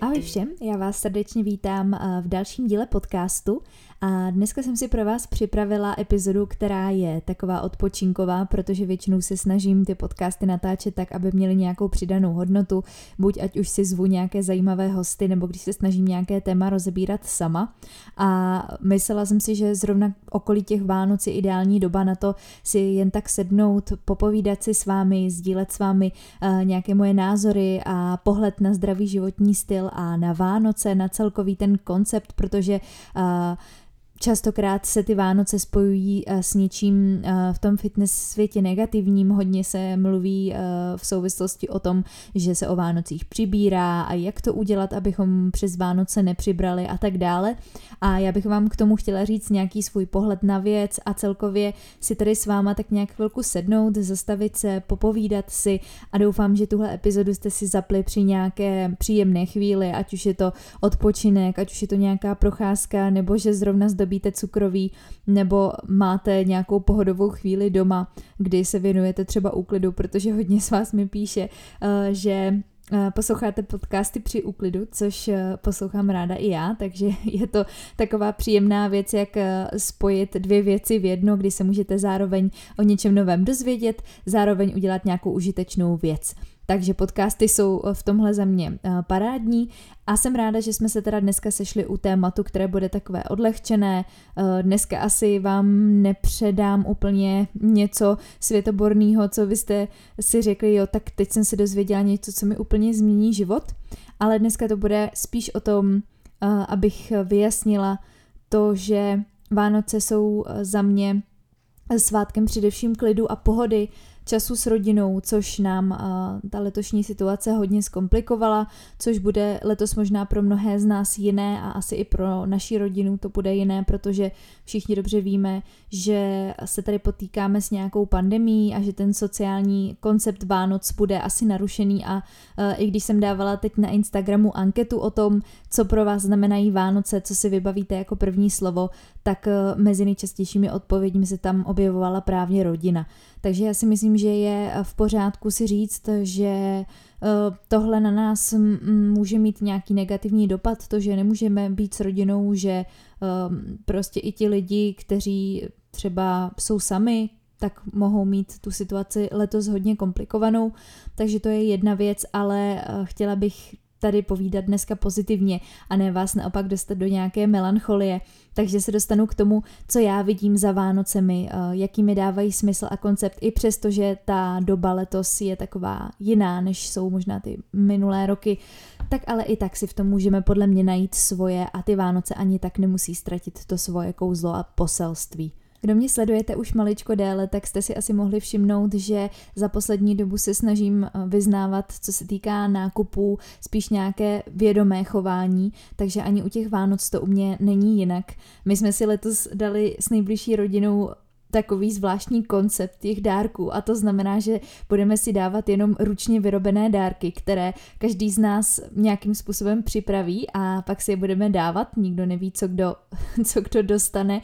Ahoj všem, já vás srdečně vítám eh, v dalším díle podcastu a dneska jsem si pro vás připravila epizodu, která je taková odpočinková, protože většinou se snažím ty podcasty natáčet tak, aby měly nějakou přidanou hodnotu, buď ať už si zvu nějaké zajímavé hosty, nebo když se snažím nějaké téma rozebírat sama. A myslela jsem si, že zrovna okolí těch Vánoc je ideální doba na to si jen tak sednout, popovídat si s vámi, sdílet s vámi uh, nějaké moje názory a pohled na zdravý životní styl a na Vánoce, na celkový ten koncept, protože uh, Častokrát se ty Vánoce spojují eh, s něčím eh, v tom fitness světě negativním. Hodně se mluví eh, v souvislosti o tom, že se o Vánocích přibírá a jak to udělat, abychom přes Vánoce nepřibrali a tak dále. A já bych vám k tomu chtěla říct nějaký svůj pohled na věc a celkově si tady s váma tak nějak chvilku sednout, zastavit se, popovídat si a doufám, že tuhle epizodu jste si zapli při nějaké příjemné chvíli, ať už je to odpočinek, ať už je to nějaká procházka, nebo že zrovna zde zdobíte cukroví nebo máte nějakou pohodovou chvíli doma, kdy se věnujete třeba úklidu, protože hodně z vás mi píše, eh, že eh, posloucháte podcasty při úklidu, což eh, poslouchám ráda i já, takže je to taková příjemná věc, jak spojit dvě věci v jedno, kdy se můžete zároveň o něčem novém dozvědět, zároveň udělat nějakou užitečnou věc. Takže podcasty jsou v tomhle za mě parádní a jsem ráda, že jsme se teda dneska sešli u tématu, které bude takové odlehčené. Eh, dneska asi vám nepředám úplně něco světoborného, co vy jste si řekli, jo, tak teď jsem se dozvěděla něco, co mi úplně změní život. Ale dneska to bude spíš o tom, eh, abych vyjasnila to, že Vánoce jsou eh, za mě svátkem především klidu a pohody, času s rodinou, což nám uh, ta letošní situace hodně zkomplikovala, což bude letos možná pro mnohé z nás jiné a asi i pro naši rodinu to bude jiné, protože všichni dobře víme, že se tady potýkáme s nějakou pandemí a že ten sociální koncept Vánoc bude asi narušený a uh, i když jsem dávala teď na Instagramu anketu o tom, co pro vás znamenají Vánoce, co si vybavíte jako první slovo, tak uh, mezi nejčastějšími odpověďmi se tam objevovala právě rodina. Takže já si myslím, že je v pořádku si říct, že eh, tohle na nás může mít nějaký negativní dopad, to, že nemůžeme být s rodinou, že eh, prostě i ti lidi, kteří třeba jsou sami, tak mohou mít tu situaci letos hodně komplikovanou, takže to je jedna věc, ale eh, chtěla bych tady povídat dneska pozitivně a ne vás naopak dostat do nějaké melancholie. Takže se dostanu k tomu, co já vidím za Vánocemi, eh, jaký mi dávají smysl a koncept, i přesto, že ta doba letos je taková jiná, než jsou možná ty minulé roky, tak ale i tak si v tom můžeme podle mě najít svoje a ty Vánoce ani tak nemusí ztratit to svoje kouzlo a poselství. Kdo mě sledujete už maličko déle, tak jste si asi mohli všimnout, že za poslední dobu se snažím eh, vyznávat, co se týká nákupů, spíš nějaké vědomé chování, takže ani u těch Vánoc to u mě není jinak. My jsme si letos dali s nejbližší rodinou takový zvláštní koncept těch dárků. A to znamená, že budeme si dávat jenom ručně vyrobené dárky, které každý z nás nějakým způsobem připraví a pak si je budeme dávat, nikdo neví, co kdo, co kdo dostane.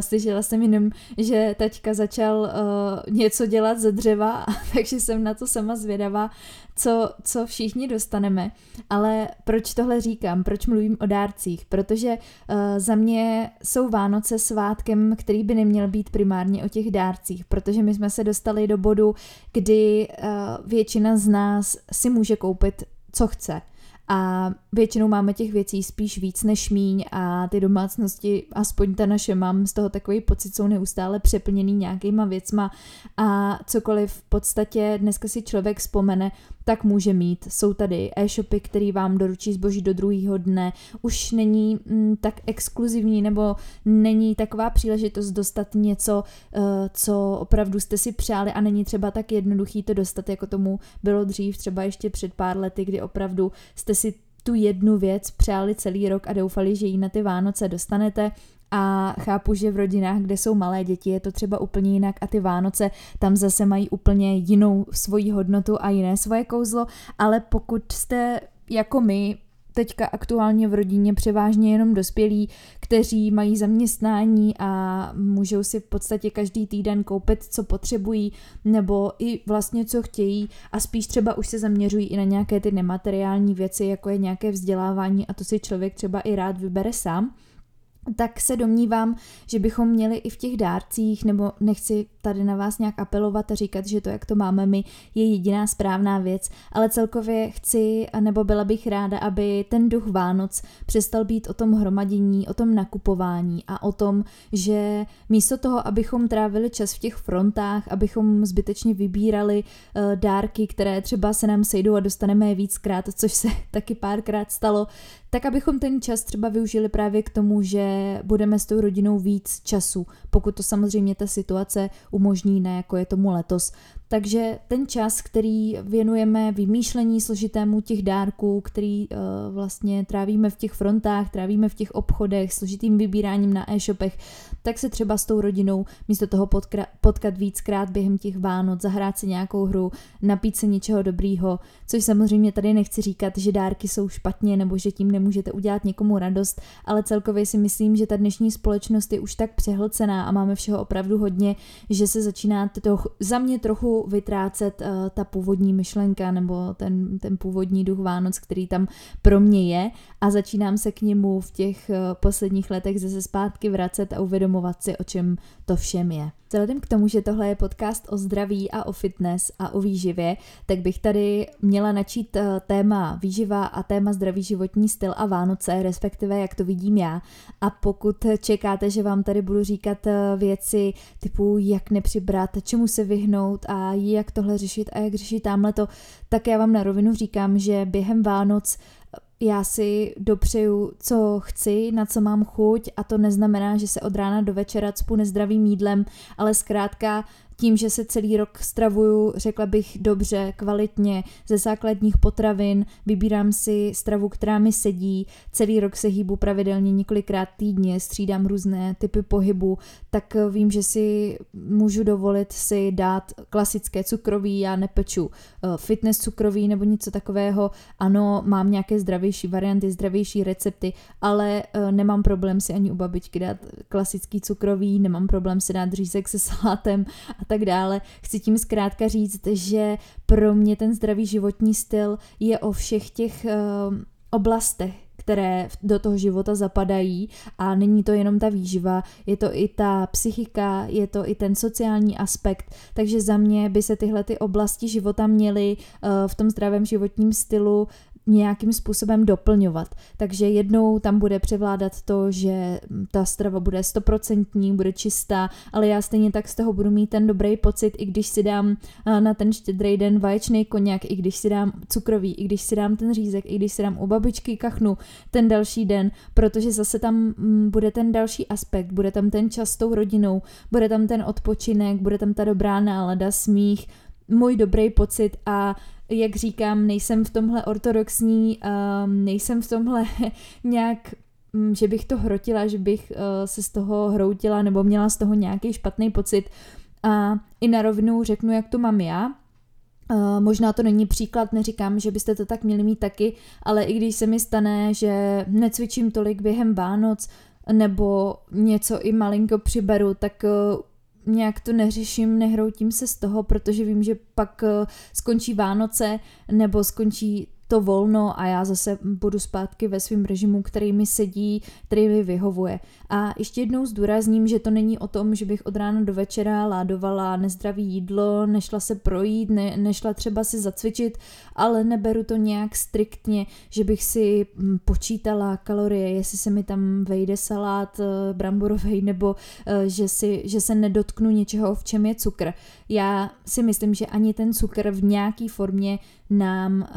Slyšela jsem jenom, že taťka začal uh, něco dělat ze dřeva, takže jsem na to sama zvědavá, co, co všichni dostaneme. Ale proč tohle říkám? Proč mluvím o dárcích? Protože uh, za mě jsou Vánoce svátkem, který by neměl být primárně o těch dárcích, protože my jsme se dostali do bodu, kdy uh, většina z nás si může koupit, co chce. A většinou máme těch věcí spíš víc než míň a ty domácnosti, aspoň ta naše, mám z toho takový pocit, jsou neustále přeplněný nějakýma věcma a cokoliv v podstatě dneska si člověk vzpomene, tak může mít. Jsou tady e-shopy, který vám doručí zboží do druhého dne. Už není mm, tak exkluzivní nebo není taková příležitost dostat něco, uh, co opravdu jste si přáli a není třeba tak jednoduchý to dostat, jako tomu bylo dřív, třeba ještě před pár lety, kdy opravdu jste si tu jednu věc přáli celý rok a doufali, že ji na ty Vánoce dostanete a chápu, že v rodinách, kde jsou malé děti, je to třeba úplně jinak a ty Vánoce tam zase mají úplně jinou svoji hodnotu a jiné svoje kouzlo, ale pokud jste jako my teďka aktuálně v rodině převážně jenom dospělí, kteří mají zaměstnání a můžou si v podstatě každý týden koupit, co potřebují, nebo i vlastně co chtějí a spíš třeba už se zaměřují i na nějaké ty nemateriální věci, jako je nějaké vzdělávání a to si člověk třeba i rád vybere sám tak se domnívám, že bychom měli i v těch dárcích, nebo nechci tady na vás nějak apelovat a říkat, že to, jak to máme my, je jediná správná věc, ale celkově chci, nebo byla bych ráda, aby ten duch Vánoc přestal být o tom hromadění, o tom nakupování a o tom, že místo toho, abychom trávili čas v těch frontách, abychom zbytečně vybírali uh, dárky, které třeba se nám sejdou a dostaneme je víckrát, což se taky párkrát stalo, tak abychom ten čas třeba využili právě k tomu, že budeme s tou rodinou víc času, pokud to samozřejmě ta situace umožní, ne jako je tomu letos. Takže ten čas, který věnujeme vymýšlení složitému těch dárků, který uh, vlastně trávíme v těch frontách, trávíme v těch obchodech, složitým vybíráním na e-shopech, tak se třeba s tou rodinou místo toho potkra- potkat víckrát během těch Vánoc, zahrát si nějakou hru, napít se něčeho dobrýho, což samozřejmě tady nechci říkat, že dárky jsou špatně nebo že tím nemůžete udělat někomu radost, ale celkově si myslím, že ta dnešní společnost je už tak přehlcená a máme všeho opravdu hodně, že se začíná to, za mě trochu vytrácet uh, ta původní myšlenka nebo ten, ten původní duch Vánoc, který tam pro mě je a začínám se k němu v těch uh, posledních letech zase zpátky vracet a uvědomovat si, o čem to všem je. Vzhledem k tomu, že tohle je podcast o zdraví a o fitness a o výživě, tak bych tady měla načít eh, téma výživa a téma zdravý životní styl a Vánoce, respektive jak to vidím já. A pokud čekáte, že vám tady budu říkat věci typu jak nepřibrat, čemu se vyhnout a jak tohle řešit a jak řešit tamhle to, tak já vám na rovinu říkám, že během Vánoc já si dopřeju, co chci, na co mám chuť a to neznamená, že se od rána do večera cpu nezdravým jídlem, ale zkrátka tím, že se celý rok stravuju, řekla bych dobře, kvalitně, ze základních potravin, vybírám si stravu, která mi sedí, celý rok se hýbu pravidelně několikrát týdně, střídám různé typy pohybu, tak vím, že si můžu dovolit si dát klasické cukroví, já nepeču eh, fitness cukroví nebo něco takového, ano, mám nějaké zdravější varianty, zdravější recepty, ale eh, nemám problém si ani u babičky dát klasický cukroví, nemám problém si dát řízek se salátem a tak dále. Chci tím zkrátka říct, že pro mě ten zdravý životní styl je o všech těch uh, oblastech, které do toho života zapadají a není to jenom ta výživa, je to i ta psychika, je to i ten sociální aspekt, takže za mě by se tyhle ty oblasti života měly uh, v tom zdravém životním stylu nějakým způsobem doplňovat. Takže jednou tam bude převládat to, že ta strava bude stoprocentní, bude čistá, ale já stejně tak z toho budu mít ten dobrý pocit, i když si dám na ten štědrý den vaječný koněk, i když si dám cukrový, i když si dám ten řízek, i když si dám u babičky kachnu ten další den, protože zase tam bude ten další aspekt, bude tam ten čas s tou rodinou, bude tam ten odpočinek, bude tam ta dobrá nálada, smích, můj dobrý pocit a jak říkám, nejsem v tomhle ortodoxní, um, nejsem v tomhle nějak um, že bych to hrotila, že bych uh, se z toho hroutila nebo měla z toho nějaký špatný pocit. A i na rovinu řeknu, jak to mám já. Uh, možná to není příklad, neříkám, že byste to tak měli mít taky, ale i když se mi stane, že necvičím tolik během Vánoc, nebo něco i malinko přiberu, tak uh, nějak to neřeším, nehroutím se z toho, protože vím, že pak eh, skončí Vánoce nebo skončí to volno a já zase budu zpátky ve svém režimu, který mi sedí, který mi vyhovuje. A ještě jednou zdůrazním, že to není o tom, že bych od rána do večera ládovala nezdravý jídlo, nešla se projít, ne, nešla třeba si zacvičit, ale neberu to nějak striktně, že bych si hm, počítala kalorie, jestli se mi tam vejde salát eh, bramborový nebo eh, že, si, že se nedotknu něčeho, v čem je cukr. Já si myslím, že ani ten cukr v nějaký formě nám, eh,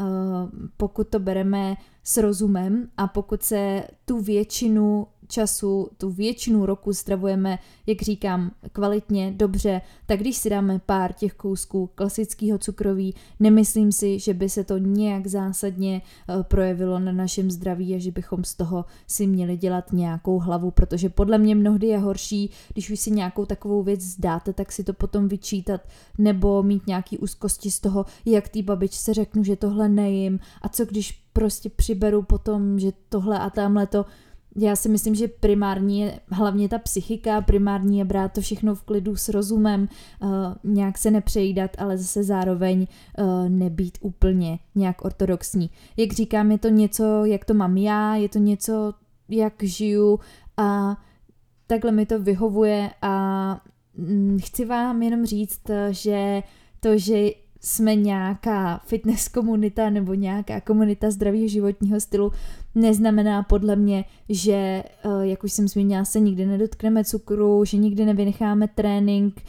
pokud to bereme s rozumem a pokud se tu většinu času, tu většinu roku stravujeme, jak říkám, kvalitně, dobře, tak když si dáme pár těch kousků klasického cukroví, nemyslím si, že by se to nějak zásadně uh, projevilo na našem zdraví a že bychom z toho si měli dělat nějakou hlavu, protože podle mě mnohdy je horší, když už si nějakou takovou věc zdáte, tak si to potom vyčítat nebo mít nějaký úzkosti z toho, jak té babičce řeknu, že tohle nejím a co když prostě přiberu potom, že tohle a tamhle to já si myslím, že primární je hlavně ta psychika, primární je brát to všechno v klidu s rozumem, uh, nějak se nepřejídat, ale zase zároveň uh, nebýt úplně nějak ortodoxní. Jak říkám, je to něco, jak to mám já, je to něco, jak žiju a takhle mi to vyhovuje a mm, chci vám jenom říct, že to, že jsme nějaká fitness komunita nebo nějaká komunita zdravého životního stylu, neznamená podle mě, že, eh, jak už jsem zmínila, se nikdy nedotkneme cukru, že nikdy nevynecháme trénink,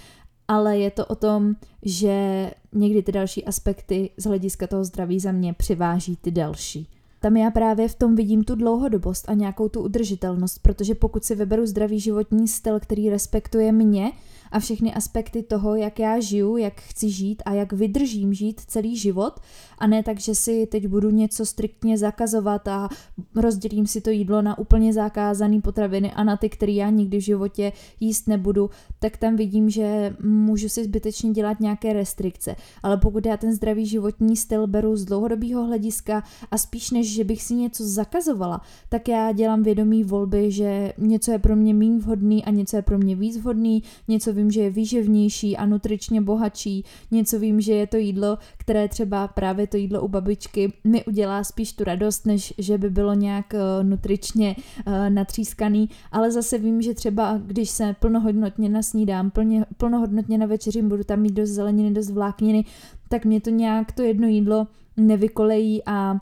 ale je to o tom, že někdy ty další aspekty z hlediska toho zdraví za mě přiváží ty další. Tam já právě v tom vidím tu dlouhodobost a nějakou tu udržitelnost, protože pokud si vyberu zdravý životní styl, který respektuje mě, a všechny aspekty toho, jak já žiju, jak chci žít a jak vydržím žít celý život a ne tak, že si teď budu něco striktně zakazovat a rozdělím si to jídlo na úplně zakázané potraviny a na ty, které já nikdy v životě jíst nebudu, tak tam vidím, že můžu si zbytečně dělat nějaké restrikce. Ale pokud já ten zdravý životní styl beru z dlouhodobého hlediska a spíš než, že bych si něco zakazovala, tak já dělám vědomí volby, že něco je pro mě méně vhodný a něco je pro mě víc vhodný, něco vím, že je výživnější a nutričně bohatší, něco vím, že je to jídlo, které třeba právě to jídlo u babičky mi udělá spíš tu radost, než že by bylo nějak uh, nutričně uh, natřískaný, ale zase vím, že třeba když se plnohodnotně nasnídám, plně, plnohodnotně na večeři budu tam mít dost zeleniny, dost vlákniny, tak mě to nějak to jedno jídlo nevykolejí a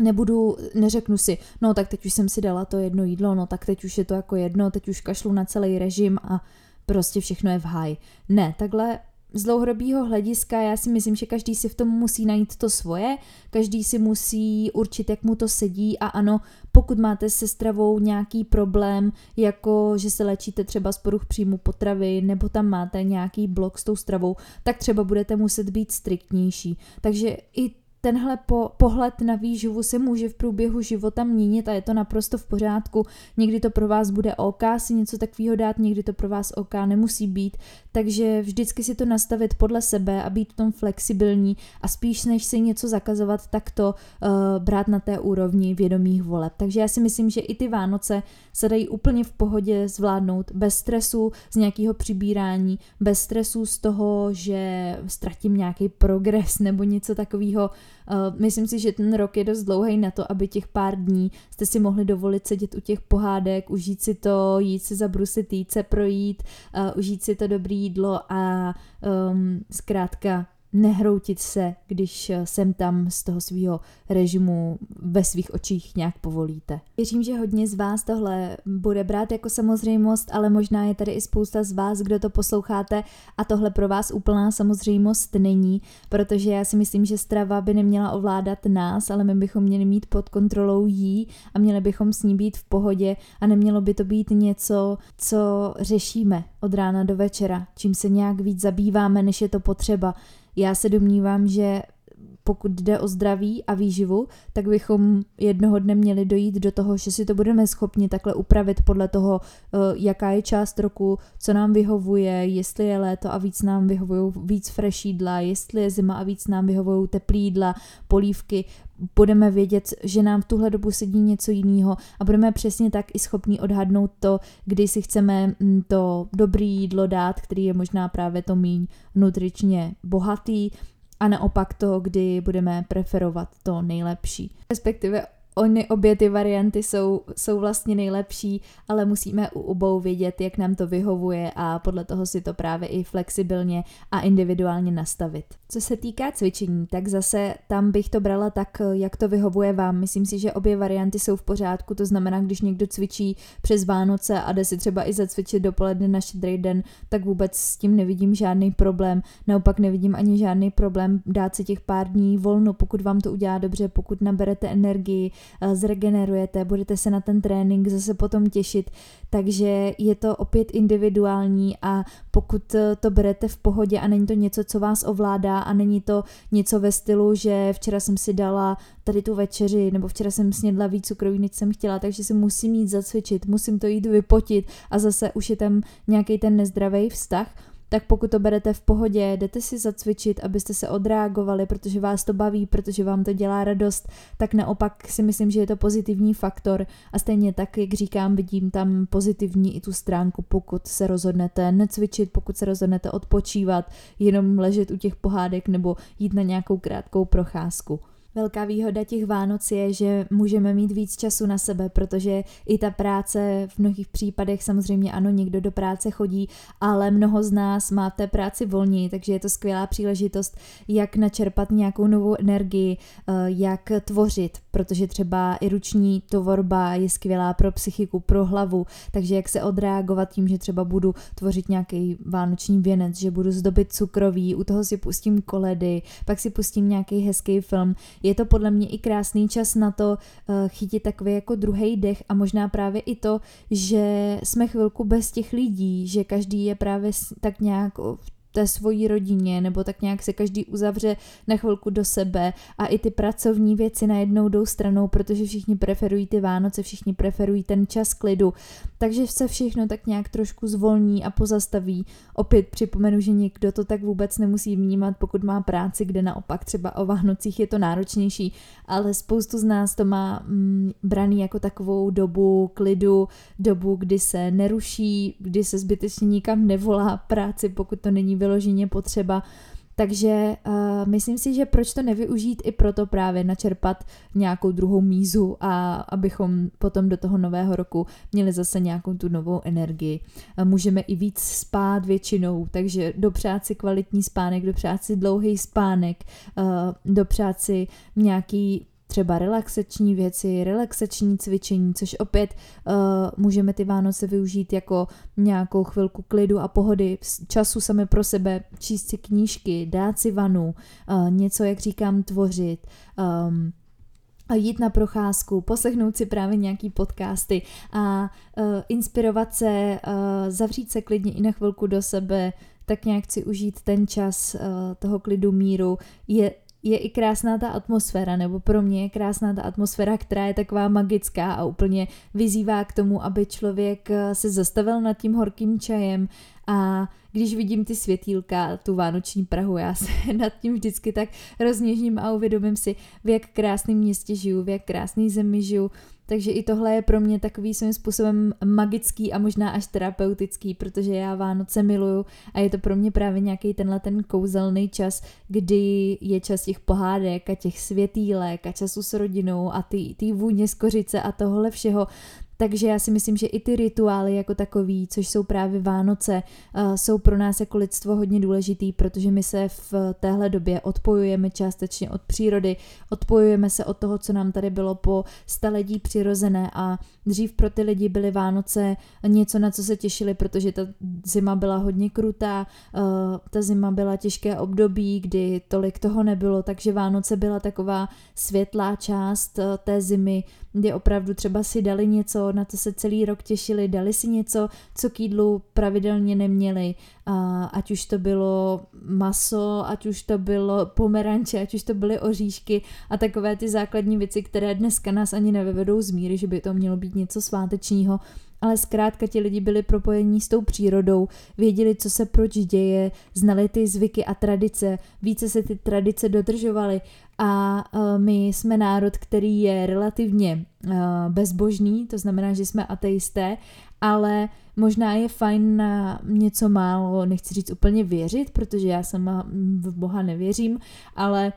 nebudu, neřeknu si, no tak teď už jsem si dala to jedno jídlo, no tak teď už je to jako jedno, teď už kašlu na celý režim a prostě všechno je v haj. Ne, takhle z dlouhodobého hlediska já si myslím, že každý si v tom musí najít to svoje, každý si musí určit, jak mu to sedí a ano, pokud máte se stravou nějaký problém, jako že se léčíte třeba z poruch příjmu potravy nebo tam máte nějaký blok s tou stravou, tak třeba budete muset být striktnější. Takže i tenhle po, pohled na výživu se může v průběhu života měnit a je to naprosto v pořádku. Někdy to pro vás bude OK si něco takového dát, někdy to pro vás OK nemusí být, takže vždycky si to nastavit podle sebe a být v tom flexibilní a spíš než si něco zakazovat, tak to uh, brát na té úrovni vědomých voleb. Takže já si myslím, že i ty Vánoce se dají úplně v pohodě zvládnout bez stresu z nějakého přibírání, bez stresu z toho, že ztratím nějaký progres nebo něco takového, myslím si, že ten rok je dost dlouhý na to, aby těch pár dní jste si mohli dovolit sedět u těch pohádek, užít si to, jít si zabrusit, jít se projít, uh, užít si to dobré jídlo a um, zkrátka nehroutit se, když sem tam z toho svého režimu ve svých očích nějak povolíte. Věřím, že hodně z vás tohle bude brát jako samozřejmost, ale možná je tady i spousta z vás, kdo to posloucháte a tohle pro vás úplná samozřejmost není, protože já si myslím, že strava by neměla ovládat nás, ale my bychom měli mít pod kontrolou jí a měli bychom s ní být v pohodě a nemělo by to být něco, co řešíme od rána do večera, čím se nějak víc zabýváme, než je to potřeba. Já se domnívám, že pokud jde o zdraví a výživu, tak bychom jednoho dne měli dojít do toho, že si to budeme schopni takhle upravit podle toho, eh, jaká je část roku, co nám vyhovuje, jestli je léto a víc nám vyhovují víc fresh jídla, jestli je zima a víc nám vyhovují teplý jídla, polívky, budeme vědět, že nám v tuhle dobu sedí něco jiného a budeme přesně tak i schopni odhadnout to, kdy si chceme mm, to dobré jídlo dát, který je možná právě to míň nutričně bohatý, a naopak to, kdy budeme preferovat to nejlepší. Respektive Ony obě ty varianty jsou, jsou vlastně nejlepší, ale musíme u obou vědět, jak nám to vyhovuje a podle toho si to právě i flexibilně a individuálně nastavit. Co se týká cvičení, tak zase tam bych to brala tak, jak to vyhovuje vám. Myslím si, že obě varianty jsou v pořádku, to znamená, když někdo cvičí přes Vánoce a jde si třeba i zacvičit dopoledne na šedrý den, tak vůbec s tím nevidím žádný problém. Naopak nevidím ani žádný problém dát si těch pár dní volno, pokud vám to udělá dobře, pokud naberete energii, zregenerujete, budete se na ten trénink zase potom těšit, takže je to opět individuální a pokud to berete v pohodě a není to něco, co vás ovládá a není to něco ve stylu, že včera jsem si dala tady tu večeři nebo včera jsem snědla víc cukroví, než jsem chtěla, takže si musím jít zacvičit, musím to jít vypotit a zase už je tam nějaký ten nezdravý vztah, tak pokud to berete v pohodě, jdete si zacvičit, abyste se odreagovali, protože vás to baví, protože vám to dělá radost, tak naopak si myslím, že je to pozitivní faktor a stejně tak, jak říkám, vidím tam pozitivní i tu stránku, pokud se rozhodnete necvičit, pokud se rozhodnete odpočívat, jenom ležet u těch pohádek nebo jít na nějakou krátkou procházku. Velká výhoda těch Vánoc je, že můžeme mít víc času na sebe, protože i ta práce v mnohých případech samozřejmě ano, někdo do práce chodí, ale mnoho z nás má v té práci volní, takže je to skvělá příležitost, jak načerpat nějakou novou energii, eh, jak tvořit, protože třeba i ruční tvorba je skvělá pro psychiku, pro hlavu, takže jak se odreagovat tím, že třeba budu tvořit nějaký vánoční věnec, že budu zdobit cukroví, u toho si pustím koledy, pak si pustím nějaký hezký film, je to podle mě i krásný čas na to uh, chytit takový jako druhý dech a možná právě i to, že jsme chvilku bez těch lidí, že každý je právě tak nějak v té svojí rodině, nebo tak nějak se každý uzavře na chvilku do sebe a i ty pracovní věci najednou jdou stranou, protože všichni preferují ty Vánoce, všichni preferují ten čas klidu, takže se všechno tak nějak trošku zvolní a pozastaví. Opět připomenu, že někdo to tak vůbec nemusí vnímat, pokud má práci, kde naopak třeba o Vánocích je to náročnější, ale spoustu z nás to má mm, braný jako takovou dobu klidu, dobu, kdy se neruší, kdy se zbytečně nikam nevolá práci, pokud to není vyloženě potřeba. Takže uh, myslím si, že proč to nevyužít i proto právě načerpat nějakou druhou mízu a abychom potom do toho nového roku měli zase nějakou tu novou energii. Uh, můžeme i víc spát většinou, takže dopřát si kvalitní spánek, dopřát si dlouhý spánek, uh, dopřát si nějaký třeba relaxační věci, relaxační cvičení, což opět uh, můžeme ty Vánoce využít jako nějakou chvilku klidu a pohody, času sami pro sebe, číst si knížky, dát si vanu, uh, něco, jak říkám, tvořit, um, a jít na procházku, poslechnout si právě nějaký podcasty a uh, inspirovat se, uh, zavřít se klidně i na chvilku do sebe, tak nějak si užít ten čas uh, toho klidu míru, je je i krásná ta atmosféra, nebo pro mě je krásná ta atmosféra, která je taková magická a úplně vyzývá k tomu, aby člověk eh, se zastavil nad tím horkým čajem a když vidím ty světýlka, tu vánoční Prahu, já se nad tím vždycky tak rozněžím a uvědomím si, v jak krásném městě žiju, v jak krásný zemi žiju, takže i tohle je pro mě takový svým způsobem magický a možná až terapeutický, protože já Vánoce miluju a je to pro mě právě nějaký tenhle ten kouzelný čas, kdy je čas těch pohádek a těch světýlek a času s rodinou a ty, ty vůně z kořice a tohle všeho, takže já si myslím, že i ty rituály jako takový, což jsou právě Vánoce, uh, jsou pro nás jako lidstvo hodně důležitý, protože my se v téhle době odpojujeme částečně od přírody, odpojujeme se od toho, co nám tady bylo po staletí přirozené. A dřív pro ty lidi byly Vánoce něco, na co se těšili, protože ta zima byla hodně krutá, uh, ta zima byla těžké období, kdy tolik toho nebylo, takže Vánoce byla taková světlá část uh, té zimy, kdy opravdu třeba si dali něco, na co se celý rok těšili, dali si něco, co k jídlu pravidelně neměli, a ať už to bylo maso, ať už to bylo pomeranče, ať už to byly oříšky a takové ty základní věci, které dneska nás ani nevyvedou z míry, že by to mělo být něco svátečního, ale zkrátka ti lidi byli propojení s tou přírodou, věděli, co se proč děje, znali ty zvyky a tradice, více se ty tradice dodržovaly a uh, my jsme národ, který je relativně uh, bezbožný, to znamená, že jsme ateisté, ale možná je fajn na něco málo, nechci říct úplně věřit, protože já sama v Boha nevěřím, ale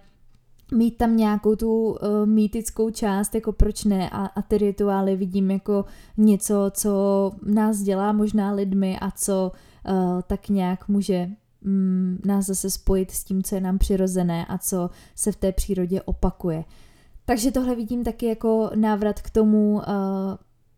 mít tam nějakou tu uh, mýtickou část, jako proč ne, a, a ty rituály vidím jako něco, co nás dělá možná lidmi a co uh, tak nějak může um, nás zase spojit s tím, co je nám přirozené a co se v té přírodě opakuje. Takže tohle vidím taky jako návrat k tomu, uh,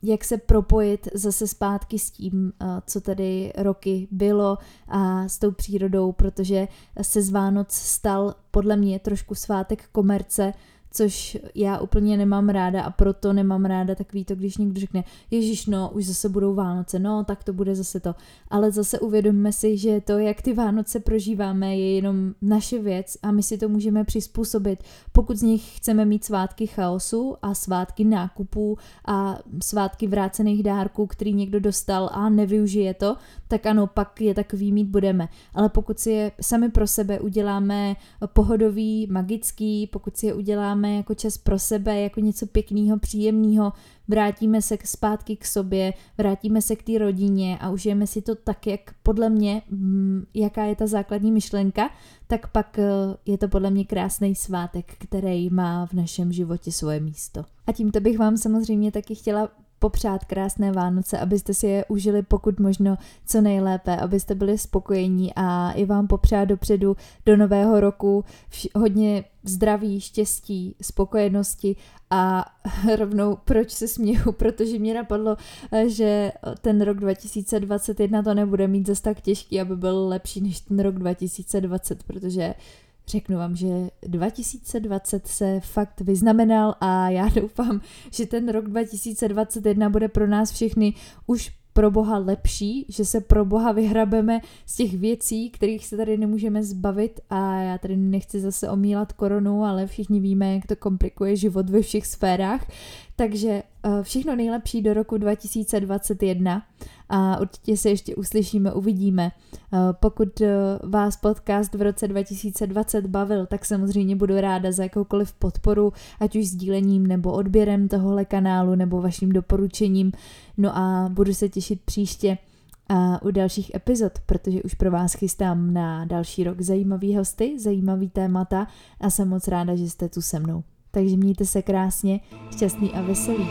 jak se propojit zase zpátky s tím, co tady roky bylo a s tou přírodou, protože se z Vánoc stal podle mě trošku svátek komerce, což já úplně nemám ráda a proto nemám ráda takový to, když někdo řekne, Ježíš, no, už zase budou Vánoce, no, tak to bude zase to. Ale zase uvědomme si, že to, jak ty Vánoce prožíváme, je jenom naše věc a my si to můžeme přizpůsobit. Pokud z nich chceme mít svátky chaosu a svátky nákupů a svátky vrácených dárků, který někdo dostal a nevyužije to, tak ano, pak je takový mít budeme. Ale pokud si je sami pro sebe uděláme pohodový, magický, pokud si je uděláme jako čas pro sebe, jako něco pěkného, příjemného, vrátíme se zpátky k sobě, vrátíme se k té rodině a užijeme si to tak, jak podle mě, mm, jaká je ta základní myšlenka, tak pak eh, je to podle mě krásný svátek, který má v našem životě svoje místo. A tímto bych vám samozřejmě taky chtěla popřát krásné Vánoce, abyste si je užili pokud možno co nejlépe, abyste byli spokojení a i vám popřát dopředu do nového roku vš- hodně zdraví, štěstí, spokojenosti a rovnou proč se směju, protože mě napadlo, eh, že ten rok 2021 to nebude mít zase tak těžký, aby byl lepší než ten rok 2020, protože Řeknu vám, že 2020 se fakt vyznamenal a já doufám, že ten rok 2021 bude pro nás všechny už pro Boha lepší, že se pro Boha vyhrabeme z těch věcí, kterých se tady nemůžeme zbavit. A já tady nechci zase omílat koronu, ale všichni víme, jak to komplikuje život ve všech sférách, takže eh, všechno nejlepší do roku 2021 a určitě se ještě uslyšíme, uvidíme. Eh, pokud eh, vás podcast v roce 2020 bavil, tak samozřejmě budu ráda za jakoukoliv podporu, ať už sdílením nebo odběrem tohohle kanálu nebo vaším doporučením. No a budu se těšit příště a u dalších epizod, protože už pro vás chystám na další rok zajímavý hosty, zajímavý témata a jsem moc ráda, že jste tu se mnou. Takže mějte se krásně, šťastný a veselý.